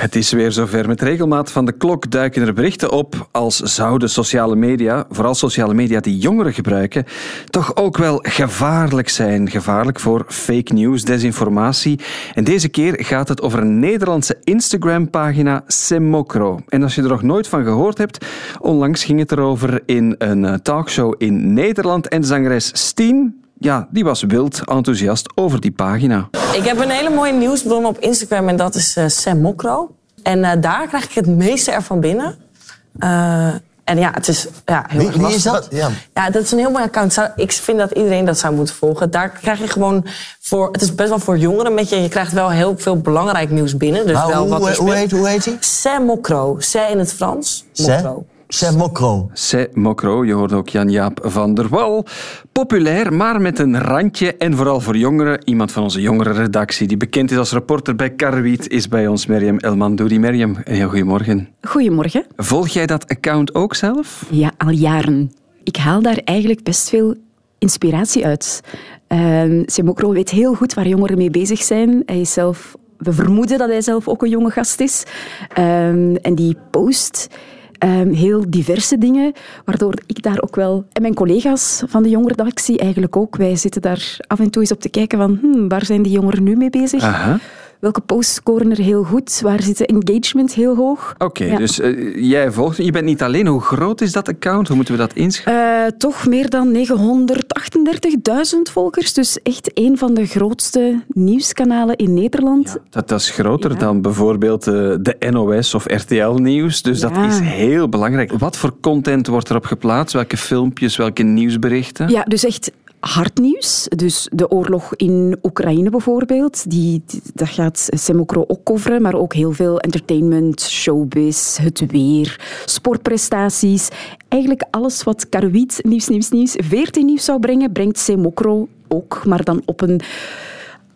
Het is weer zover. Met regelmaat van de klok duiken er berichten op als zouden sociale media, vooral sociale media die jongeren gebruiken, toch ook wel gevaarlijk zijn. Gevaarlijk voor fake news, desinformatie. En deze keer gaat het over een Nederlandse Instagram-pagina Semokro. En als je er nog nooit van gehoord hebt, onlangs ging het erover in een talkshow in Nederland en zangeres Steen ja, die was wild enthousiast over die pagina. Ik heb een hele mooie nieuwsbron op Instagram en dat is uh, Sam Mokro. En uh, daar krijg ik het meeste ervan binnen. Uh, en ja, het is ja, heel wie, erg wie is dat? Ja. ja, dat is een heel mooi account. Ik vind dat iedereen dat zou moeten volgen. Daar krijg je gewoon voor... Het is best wel voor jongeren met je. Je krijgt wel heel veel belangrijk nieuws binnen. Dus maar wel hoe, wat hoe, heet, hoe heet hij? Sam Mokro. Zij in het Frans. Mokro. C'est Mokro. C'est Mokro. Je hoort ook Jan-Jaap van der Wal. Populair, maar met een randje. En vooral voor jongeren. Iemand van onze jongere redactie, die bekend is als reporter bij Karwiet, is bij ons Meriem Elmandouri. Meriem, een heel goedemorgen. Goedemorgen. Volg jij dat account ook zelf? Ja, al jaren. Ik haal daar eigenlijk best veel inspiratie uit. Uh, Semokro weet heel goed waar jongeren mee bezig zijn. Hij is zelf we vermoeden dat hij zelf ook een jonge gast is. Ehm, en die post ehm, heel diverse dingen, waardoor ik daar ook wel... En mijn collega's van de jongerenredactie eigenlijk ook. Wij zitten daar af en toe eens op te kijken van hmm, waar zijn die jongeren nu mee bezig? Welke posts scoren er heel goed? Waar zit de engagement heel hoog? Oké, Ja. dus eh, jij volgt... Je bent niet alleen. Hoe groot is dat account? Hoe moeten we dat inschatten? Eh, toch meer dan 938.000 volgers. Dus echt een van de grootste nieuwskanalen in Nederland. Dat, dat is groter Ja. dan bijvoorbeeld eh, de NOS of RTL Nieuws. Dus dat is heel belangrijk. Wat voor content wordt erop geplaatst? Welke filmpjes, welke nieuwsberichten? Ja, dus echt hard nieuws. Dus de oorlog in Oekraïne bijvoorbeeld, die, dat gaat Semokro ook coveren, maar ook heel veel entertainment, showbiz, het weer, sportprestaties. Eigenlijk alles wat Karwit, nieuws, nieuws, nieuws, 14 nieuws zou brengen, brengt Semokro ook, maar dan op een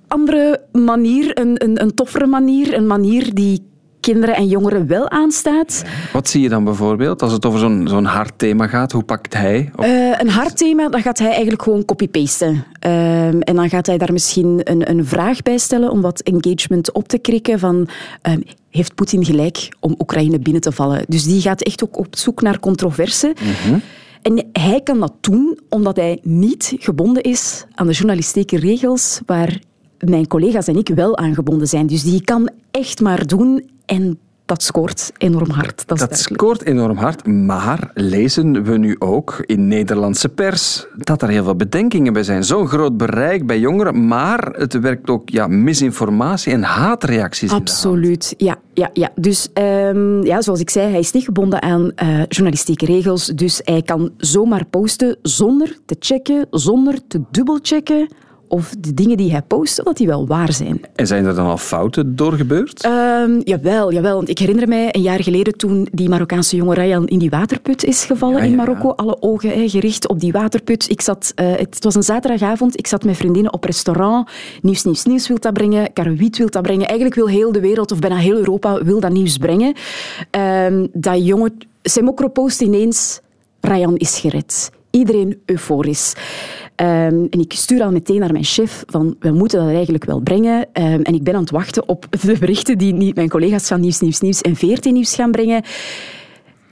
andere manier, een, een, een toffere manier, een manier die kinderen en jongeren wel aanstaat. Wat zie je dan bijvoorbeeld als het over zo'n zo'n hard thema gaat? Hoe pakt hij? op? Eh, een hard thema, dan gaat hij eigenlijk gewoon copy-pasten. Ehm, en dan gaat hij daar misschien een, een vraag bij stellen om wat engagement op te krikken van... ehm, heeft Poetin gelijk om Oekraïne binnen te vallen? Dus die gaat echt ook op zoek naar controverse. En hij kan dat doen omdat hij niet gebonden is aan de journalistieke regels waar mijn collega's en ik wel aan gebonden zijn. Dus die kan echt maar doen en dat scoort enorm hard. Dat, scoort enorm hard, maar lezen we nu ook in Nederlandse pers dat er heel veel bedenkingen bij zijn. Zo'n groot bereik bij jongeren, maar het werkt ook ja, misinformatie en haatreacties in de hand. Absoluut, ja. ja, ja. Dus ehm, ja, zoals ik zei, hij is niet gebonden aan eh, journalistieke regels. Dus hij kan zomaar posten zonder te checken, zonder te dubbelchecken of de dingen die hij post, of dat die wel waar zijn. En zijn er dan al fouten doorgebeurd? Ehm, jawel, jawel. Want ik herinner mij een jaar geleden toen die Marokkaanse jonge Ryan in die waterput is gevallen Ja, in ja, Marokko. Alle ogen gericht op die waterput. Ik zat, eh, het was een zaterdagavond. Ik zat met vriendinnen op restaurant. Nieuws, nieuws, nieuws wil dat brengen. Karowiet wil dat brengen. Eigenlijk wil heel de wereld, of bijna heel Europa, wil dat nieuws brengen. Ehm, dat jonge Semokro post ineens, Ryan is gered. Iedereen euforisch. Ehm, en ik stuur al meteen naar mijn chef van, we moeten dat eigenlijk wel brengen. Ehm, en ik ben aan het wachten op (laughs) de berichten die niet mijn collega's van Nieuws, Nieuws, Nieuws en VRT Nieuws gaan brengen.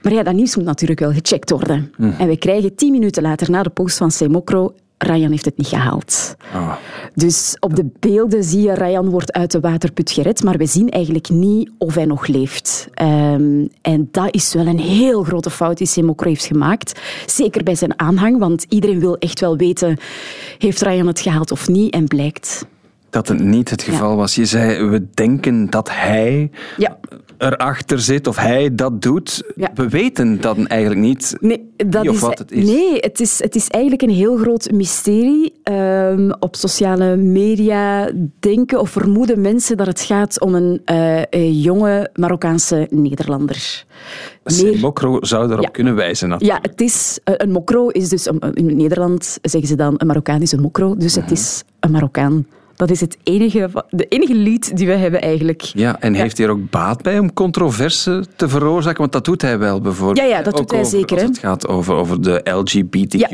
Maar ja, dat nieuws moet natuurlijk wel gecheckt worden. En we krijgen tien minuten later, na de post van Semokro, Ryan heeft het niet gehaald. Dus op de beelden zie je Ryan wordt uit de waterput gered, maar we zien eigenlijk niet of hij nog leeft. Ehm, en dat is wel een heel grote fout die Semokro heeft gemaakt. Zeker bij zijn aanhang, want iedereen wil echt wel weten, heeft Ryan het gehaald of niet? En blijkt... Dat het niet het geval was. Je zei, we denken dat hij Ja, erachter zit of hij dat doet. Ja. We weten dat eigenlijk niet Nee, dat wie of is, wat het is. Nee, het is, het is eigenlijk een heel groot mysterie. Ehm, op sociale media denken of vermoeden mensen dat het gaat om een, eh, een jonge Marokkaanse Nederlander. Meer- Mokro zou Ja. kunnen wijzen. natuurlijk. ja, het is, eh, een mokro is dus, een- in Nederland zeggen ze dan, een Marokkaan is een mokro, dus het is een Marokkaan. Dat is het enige, de enige lied die we hebben eigenlijk. Ja, en heeft hij er ook baat bij om controverse te veroorzaken? Want dat doet hij wel bijvoorbeeld. Ja, ja, dat Ook doet hij over- zeker, Als het gaat over, over de LGBTQ Ja,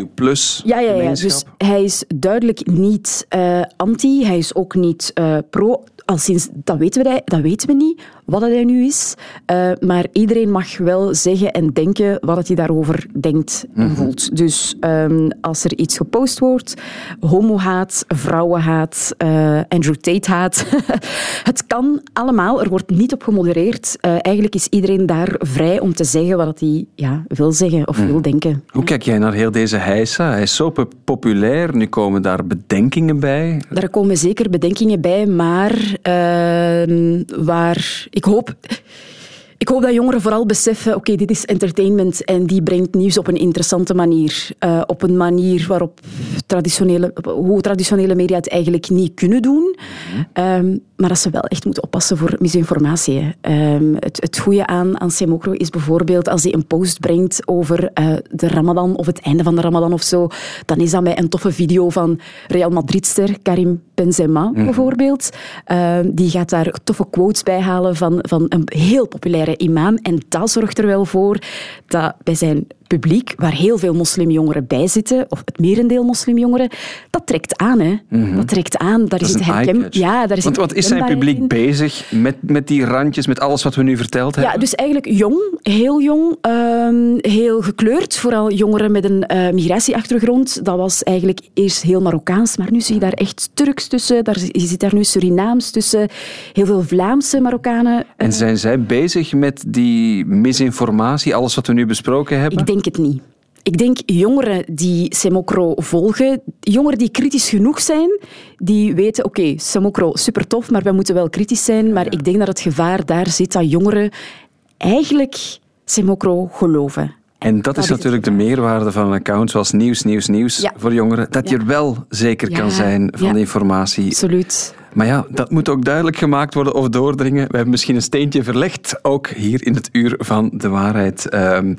ja, ja. gemeenschap. Dus hij is duidelijk niet eh, anti, hij is ook niet eh, pro. Al sinds, dat, weten we, dat weten we niet, wat hij nu is. Eh, maar iedereen mag wel zeggen en denken wat hij daarover denkt en voelt. Dus ehm, als er iets gepost wordt, homohaat, vrouwenhaat, eh Andrew Tate-haat, (laughs) het kan allemaal, er wordt niet op gemodereerd. Eh, eigenlijk is iedereen daar vrij om te zeggen wat hij ja, wil zeggen of wil denken. Hoe kijk jij naar heel deze heisa? Hij is zo po- populair, nu komen daar bedenkingen bij. Daar komen zeker bedenkingen bij, maar waar ik hoop. Ik hoop dat jongeren vooral beseffen, oké, dit is entertainment en die brengt nieuws op een interessante manier. Eh, op een manier waarop traditionele, hoe traditionele media het eigenlijk niet kunnen doen. Ehm, maar dat ze wel echt moeten oppassen voor misinformatie. Ehm, het, het goede aan, aan Semokro is bijvoorbeeld als hij een post brengt over eh, de Ramadan of het einde van de Ramadan of zo, dan is dat met een toffe video van Real Madridster Karim Benzema bijvoorbeeld. Ehm, die gaat daar toffe quotes bij halen van, van een heel populaire imam. En dat zorgt er wel voor dat bij zijn publiek waar heel veel moslimjongeren bij zitten, of het merendeel moslimjongeren, dat trekt aan. Hè. Dat trekt aan. Daar Mhm. Dat is het herken... Ja, daar is Want wat is zijn publiek in. bezig met, met die randjes, met alles wat we nu verteld hebben? Ja, dus eigenlijk jong, heel jong, ehm, heel gekleurd. Vooral jongeren met een eh, migratieachtergrond. Dat was eigenlijk eerst heel Marokkaans, maar nu zie je daar echt Turks tussen. Daar, je ziet daar nu Surinaams tussen. Heel veel Vlaamse Marokkanen. En zijn zij bezig met die misinformatie, alles wat we nu besproken hebben? Ik denk het niet. Ik denk jongeren die Semokro volgen, jongeren die kritisch genoeg zijn, die weten, oké, Semokro, super tof, maar wij moeten wel kritisch zijn. Maar ik denk dat het gevaar daar zit dat jongeren eigenlijk Semokro geloven. En dat is is natuurlijk de meerwaarde van een account zoals Nieuws, Nieuws, Nieuws Ja. voor jongeren. Dat je er wel zeker Ja, kan zijn van ja. de informatie. Absoluut. Maar ja, dat moet ook duidelijk gemaakt worden of doordringen. We hebben misschien een steentje verlegd, ook hier in het uur van de waarheid. Ehm,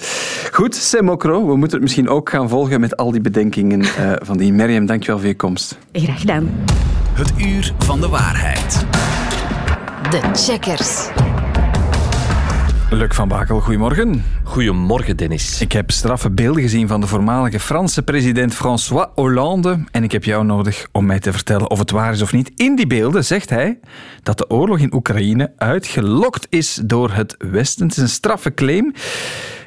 goed, Semokro, we moeten het misschien ook gaan volgen met al die bedenkingen eh, van die. Meriem, dankjewel voor je komst. Graag gedaan. Het uur van de waarheid. De checkers. Luc van Bakel, goedemorgen. Goedemorgen, Dennis. Ik heb straffe beelden gezien van de voormalige Franse president François Hollande. En ik heb jou nodig om mij te vertellen of het waar is of niet. In die beelden zegt hij dat de oorlog in Oekraïne uitgelokt is door het Westen. Het is een straffe claim.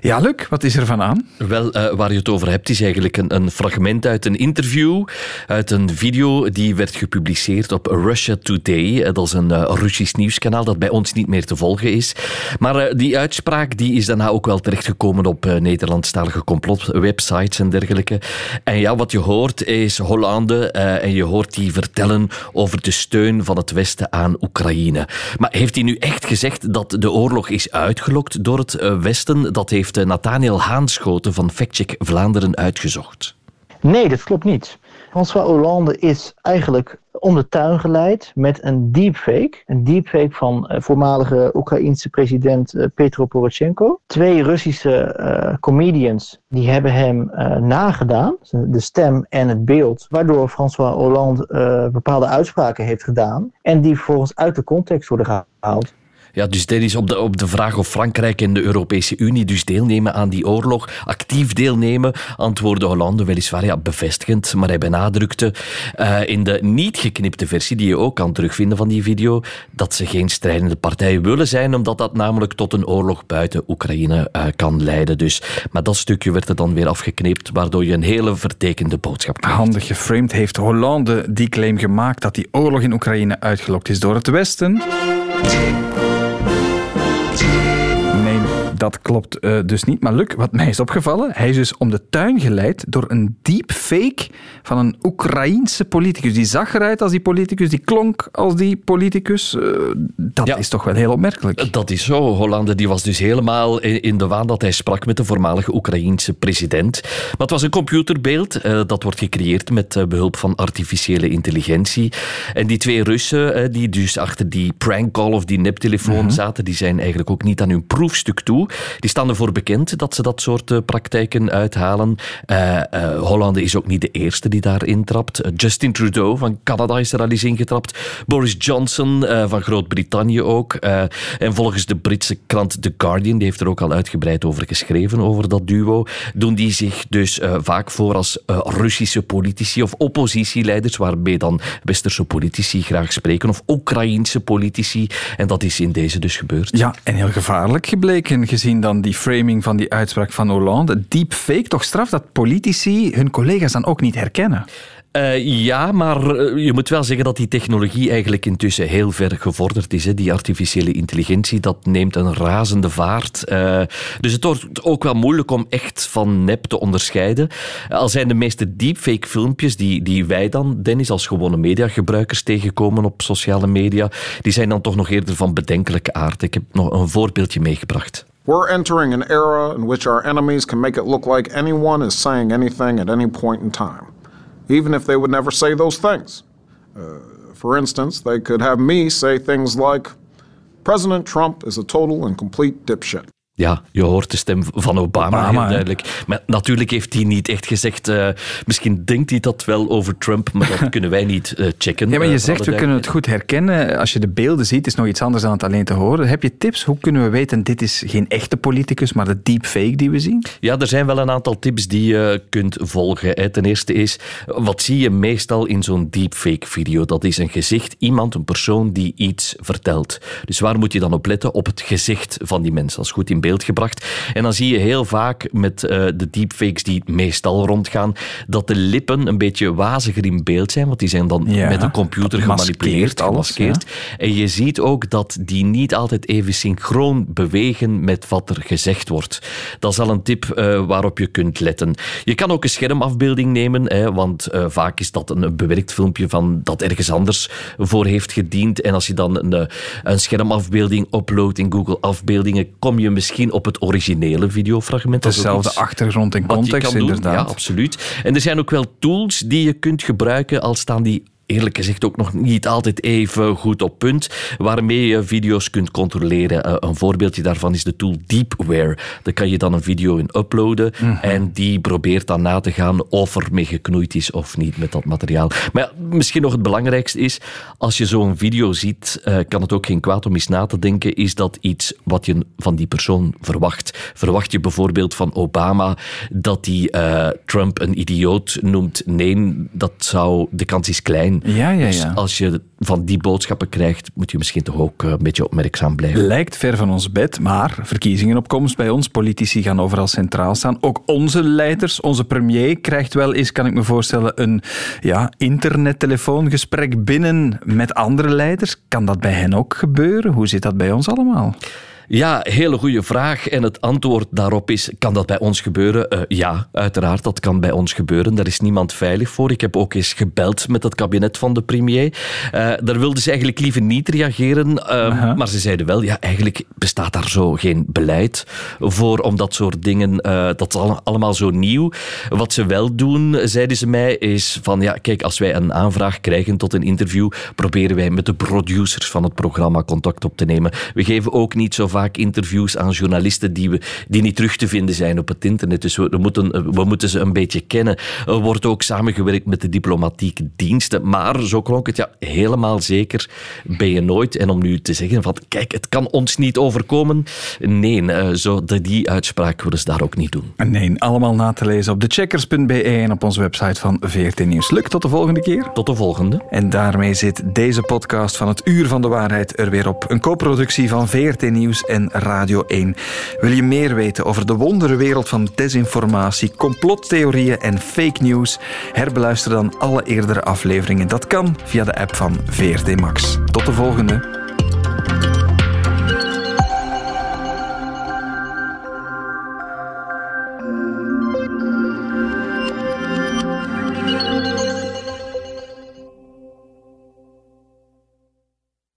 Ja, Luc, wat is er van aan? Wel, eh, waar je het over hebt, is eigenlijk een, een fragment uit een interview, uit een video die werd gepubliceerd op Russia Today. Eh, Dat is een eh, Russisch nieuwskanaal dat bij ons niet meer te volgen is. Maar die uitspraak die is daarna ook wel terechtgekomen op Nederlandstalige complotwebsites en dergelijke. En ja, wat je hoort is Hollande en je hoort die vertellen over de steun van het Westen aan Oekraïne. Maar heeft hij nu echt gezegd dat de oorlog is uitgelokt door het Westen? Dat heeft eh, Nathaniel Haanschoten van Factcheck Vlaanderen uitgezocht. Nee, dat klopt niet. François Hollande is eigenlijk om de tuin geleid met een deepfake. Een deepfake van eh, voormalige Oekraïense president eh, Petro Poroshenko. Twee Russische comedians die hebben hem nagedaan, de stem en het beeld, waardoor François Hollande bepaalde uitspraken heeft gedaan en die volgens uit de context worden gehaald. Ja, dus dit is op de, op de vraag of Frankrijk en de Europese Unie dus deelnemen aan die oorlog, actief deelnemen, antwoordde Hollande weliswaar ja, bevestigend, maar hij benadrukte eh, in de niet geknipte versie, die je ook kan terugvinden van die video, dat ze geen strijdende partij willen zijn, omdat dat namelijk tot een oorlog buiten Oekraïne eh, kan leiden. Dus, maar dat stukje werd er dan weer afgeknipt, waardoor je een hele vertekende boodschap. Handig geframed heeft Hollande die claim gemaakt dat die oorlog in Oekraïne uitgelokt is door het Westen. Dat klopt eh, dus niet. Maar Luc, wat mij is opgevallen, hij is dus om de tuin geleid door een deepfake van een Oekraïense politicus. Die zag eruit als die politicus, die klonk als die politicus. Eh, dat Ja. is toch wel heel opmerkelijk. Dat is zo. Hollande die was dus helemaal in de waan dat hij sprak met de voormalige Oekraïense president. Maar het was een computerbeeld. eh, dat wordt gecreëerd met eh, behulp van artificiële intelligentie. En die twee Russen eh, die dus achter die prankcall of die neptelefoon zaten, die zijn eigenlijk ook niet aan hun proefstuk toe. Die staan ervoor bekend dat ze dat soort eh, praktijken uithalen. Eh, Hollande is ook niet de eerste die daarin trapt. Eh, Justin Trudeau van Canada is er al eens ingetrapt. Boris Johnson van Groot-Brittannië ook. En volgens de Britse krant The Guardian, die heeft er ook al uitgebreid over geschreven, over dat duo, doen die zich dus vaak voor als Russische politici of oppositieleiders, waarbij dan westerse politici graag spreken, of Oekraïense politici. En dat is in deze dus gebeurd. Ja, en heel gevaarlijk gebleken, gezien dan die framing van die uitspraak van Hollande. Deepfake, toch straf dat politici hun collega's dan ook niet herkennen. Eh, ja, maar eh, je moet wel zeggen dat die technologie eigenlijk intussen heel ver gevorderd is. Hè. Die artificiële intelligentie, dat neemt een razende vaart. Eh, dus het wordt ook wel moeilijk om echt van nep te onderscheiden. Al zijn de meeste deepfake filmpjes die, die wij dan, Dennis, als gewone mediagebruikers tegenkomen op sociale media, die zijn dan toch nog eerder van bedenkelijke aard. Ik heb nog een voorbeeldje meegebracht. We're entering an era in which our enemies can make it look like anyone is saying anything at any point in time, even if they would never say those things. Uh, for instance, they could have me say things like, President Trump is a total and complete dipshit. Ja, je hoort de stem van Obama, Obama, heel duidelijk. Maar natuurlijk heeft hij niet echt gezegd... eh, misschien denkt hij dat wel over Trump, maar dat (laughs) kunnen wij niet eh, checken. Ja, maar eh, je voor zegt, we kunnen het goed herkennen. Als je de beelden ziet, is nog iets anders dan het alleen te horen. Heb je tips? Hoe kunnen we weten, dit is geen echte politicus, maar de deepfake die we zien? Ja, er zijn wel een aantal tips die je kunt volgen. hè. Ten eerste is, wat zie je meestal in zo'n deepfake-video? Dat is een gezicht, iemand, een persoon die iets vertelt. Dus waar moet je dan op letten? Op het gezicht van die mensen. Dat is goed in beeld gebracht. En dan zie je heel vaak met eh, de deepfakes die meestal rondgaan, dat de lippen een beetje waziger in beeld zijn, want die zijn dan Ja, met een computer gemanipuleerd, alles, gemaskeerd. En je ziet ook dat die niet altijd even synchroon bewegen met wat er gezegd wordt. Dat is al een tip eh, waarop je kunt letten. Je kan ook een schermafbeelding nemen, hè, want eh, vaak is dat een, bewerkt filmpje van dat ergens anders voor heeft gediend. En als je dan een, een schermafbeelding uploadt in Google Afbeeldingen, kom je misschien op het originele videofragment. Dezelfde achtergrond en context, kan doen. inderdaad. Ja, absoluut. En er zijn ook wel tools die je kunt gebruiken, al staan die eerlijk gezegd ook nog niet altijd even goed op punt, waarmee je video's kunt controleren. Eh, een voorbeeldje daarvan is de tool Deepware. Daar kan je dan een video in uploaden Mhm. en die probeert dan na te gaan of er mee geknoeid is of niet met dat materiaal. Maar ja, misschien nog het belangrijkste is, als je zo'n video ziet, eh, kan het ook geen kwaad om eens na te denken, is dat iets wat je van die persoon verwacht. Verwacht je bijvoorbeeld van Obama dat hij eh, Trump een idioot noemt? Nee, dat zou, de kans is klein. Ja, ja, Dus ja. als je van die boodschappen krijgt, moet je misschien toch ook eh, een beetje opmerkzaam blijven. Lijkt ver van ons bed, maar verkiezingen op komst bij ons. Politici gaan overal centraal staan. Ook onze leiders, onze premier, krijgt wel eens, kan ik me voorstellen, een ja, internettelefoongesprek binnen met andere leiders. Kan dat bij hen ook gebeuren? Hoe zit dat bij ons allemaal? Ja, hele goede vraag. En het antwoord daarop is: kan dat bij ons gebeuren? Eh, ja, uiteraard, dat kan bij ons gebeuren. Daar is niemand veilig voor. Ik heb ook eens gebeld met het kabinet van de premier. Eh, daar wilden ze eigenlijk liever niet reageren. eh, Maar ze zeiden wel: ja, eigenlijk bestaat daar zo geen beleid voor om dat soort dingen. eh, dat is alle- allemaal zo nieuw. Wat ze wel doen, zeiden ze mij, is van: ja, kijk, als wij een aanvraag krijgen tot een interview, proberen wij met de producers van het programma contact op te nemen. We geven ook niet zo vaak interviews aan journalisten die, we, die niet terug te vinden zijn op het internet. Dus we, we moeten, we moeten ze een beetje kennen. Er wordt ook samengewerkt met de diplomatieke diensten. Maar zo klonk het, ja, helemaal zeker ben je nooit. En om nu te zeggen van, kijk, het kan ons niet overkomen. Nee, eh, zo, die uitspraak willen ze daar ook niet doen. Nee, allemaal na te lezen op thecheckers.be en op onze website van VRT Nieuws. Lukt tot de volgende keer. Tot de volgende. En daarmee zit deze podcast van het Uur van de Waarheid er weer op. Een co-productie van VRT Nieuws en Radio 1. Wil je meer weten over de wonderenwereld van desinformatie, complottheorieën en fake news? Herbeluister dan alle eerdere afleveringen. Dat kan via de app van VRT Max. Tot de volgende.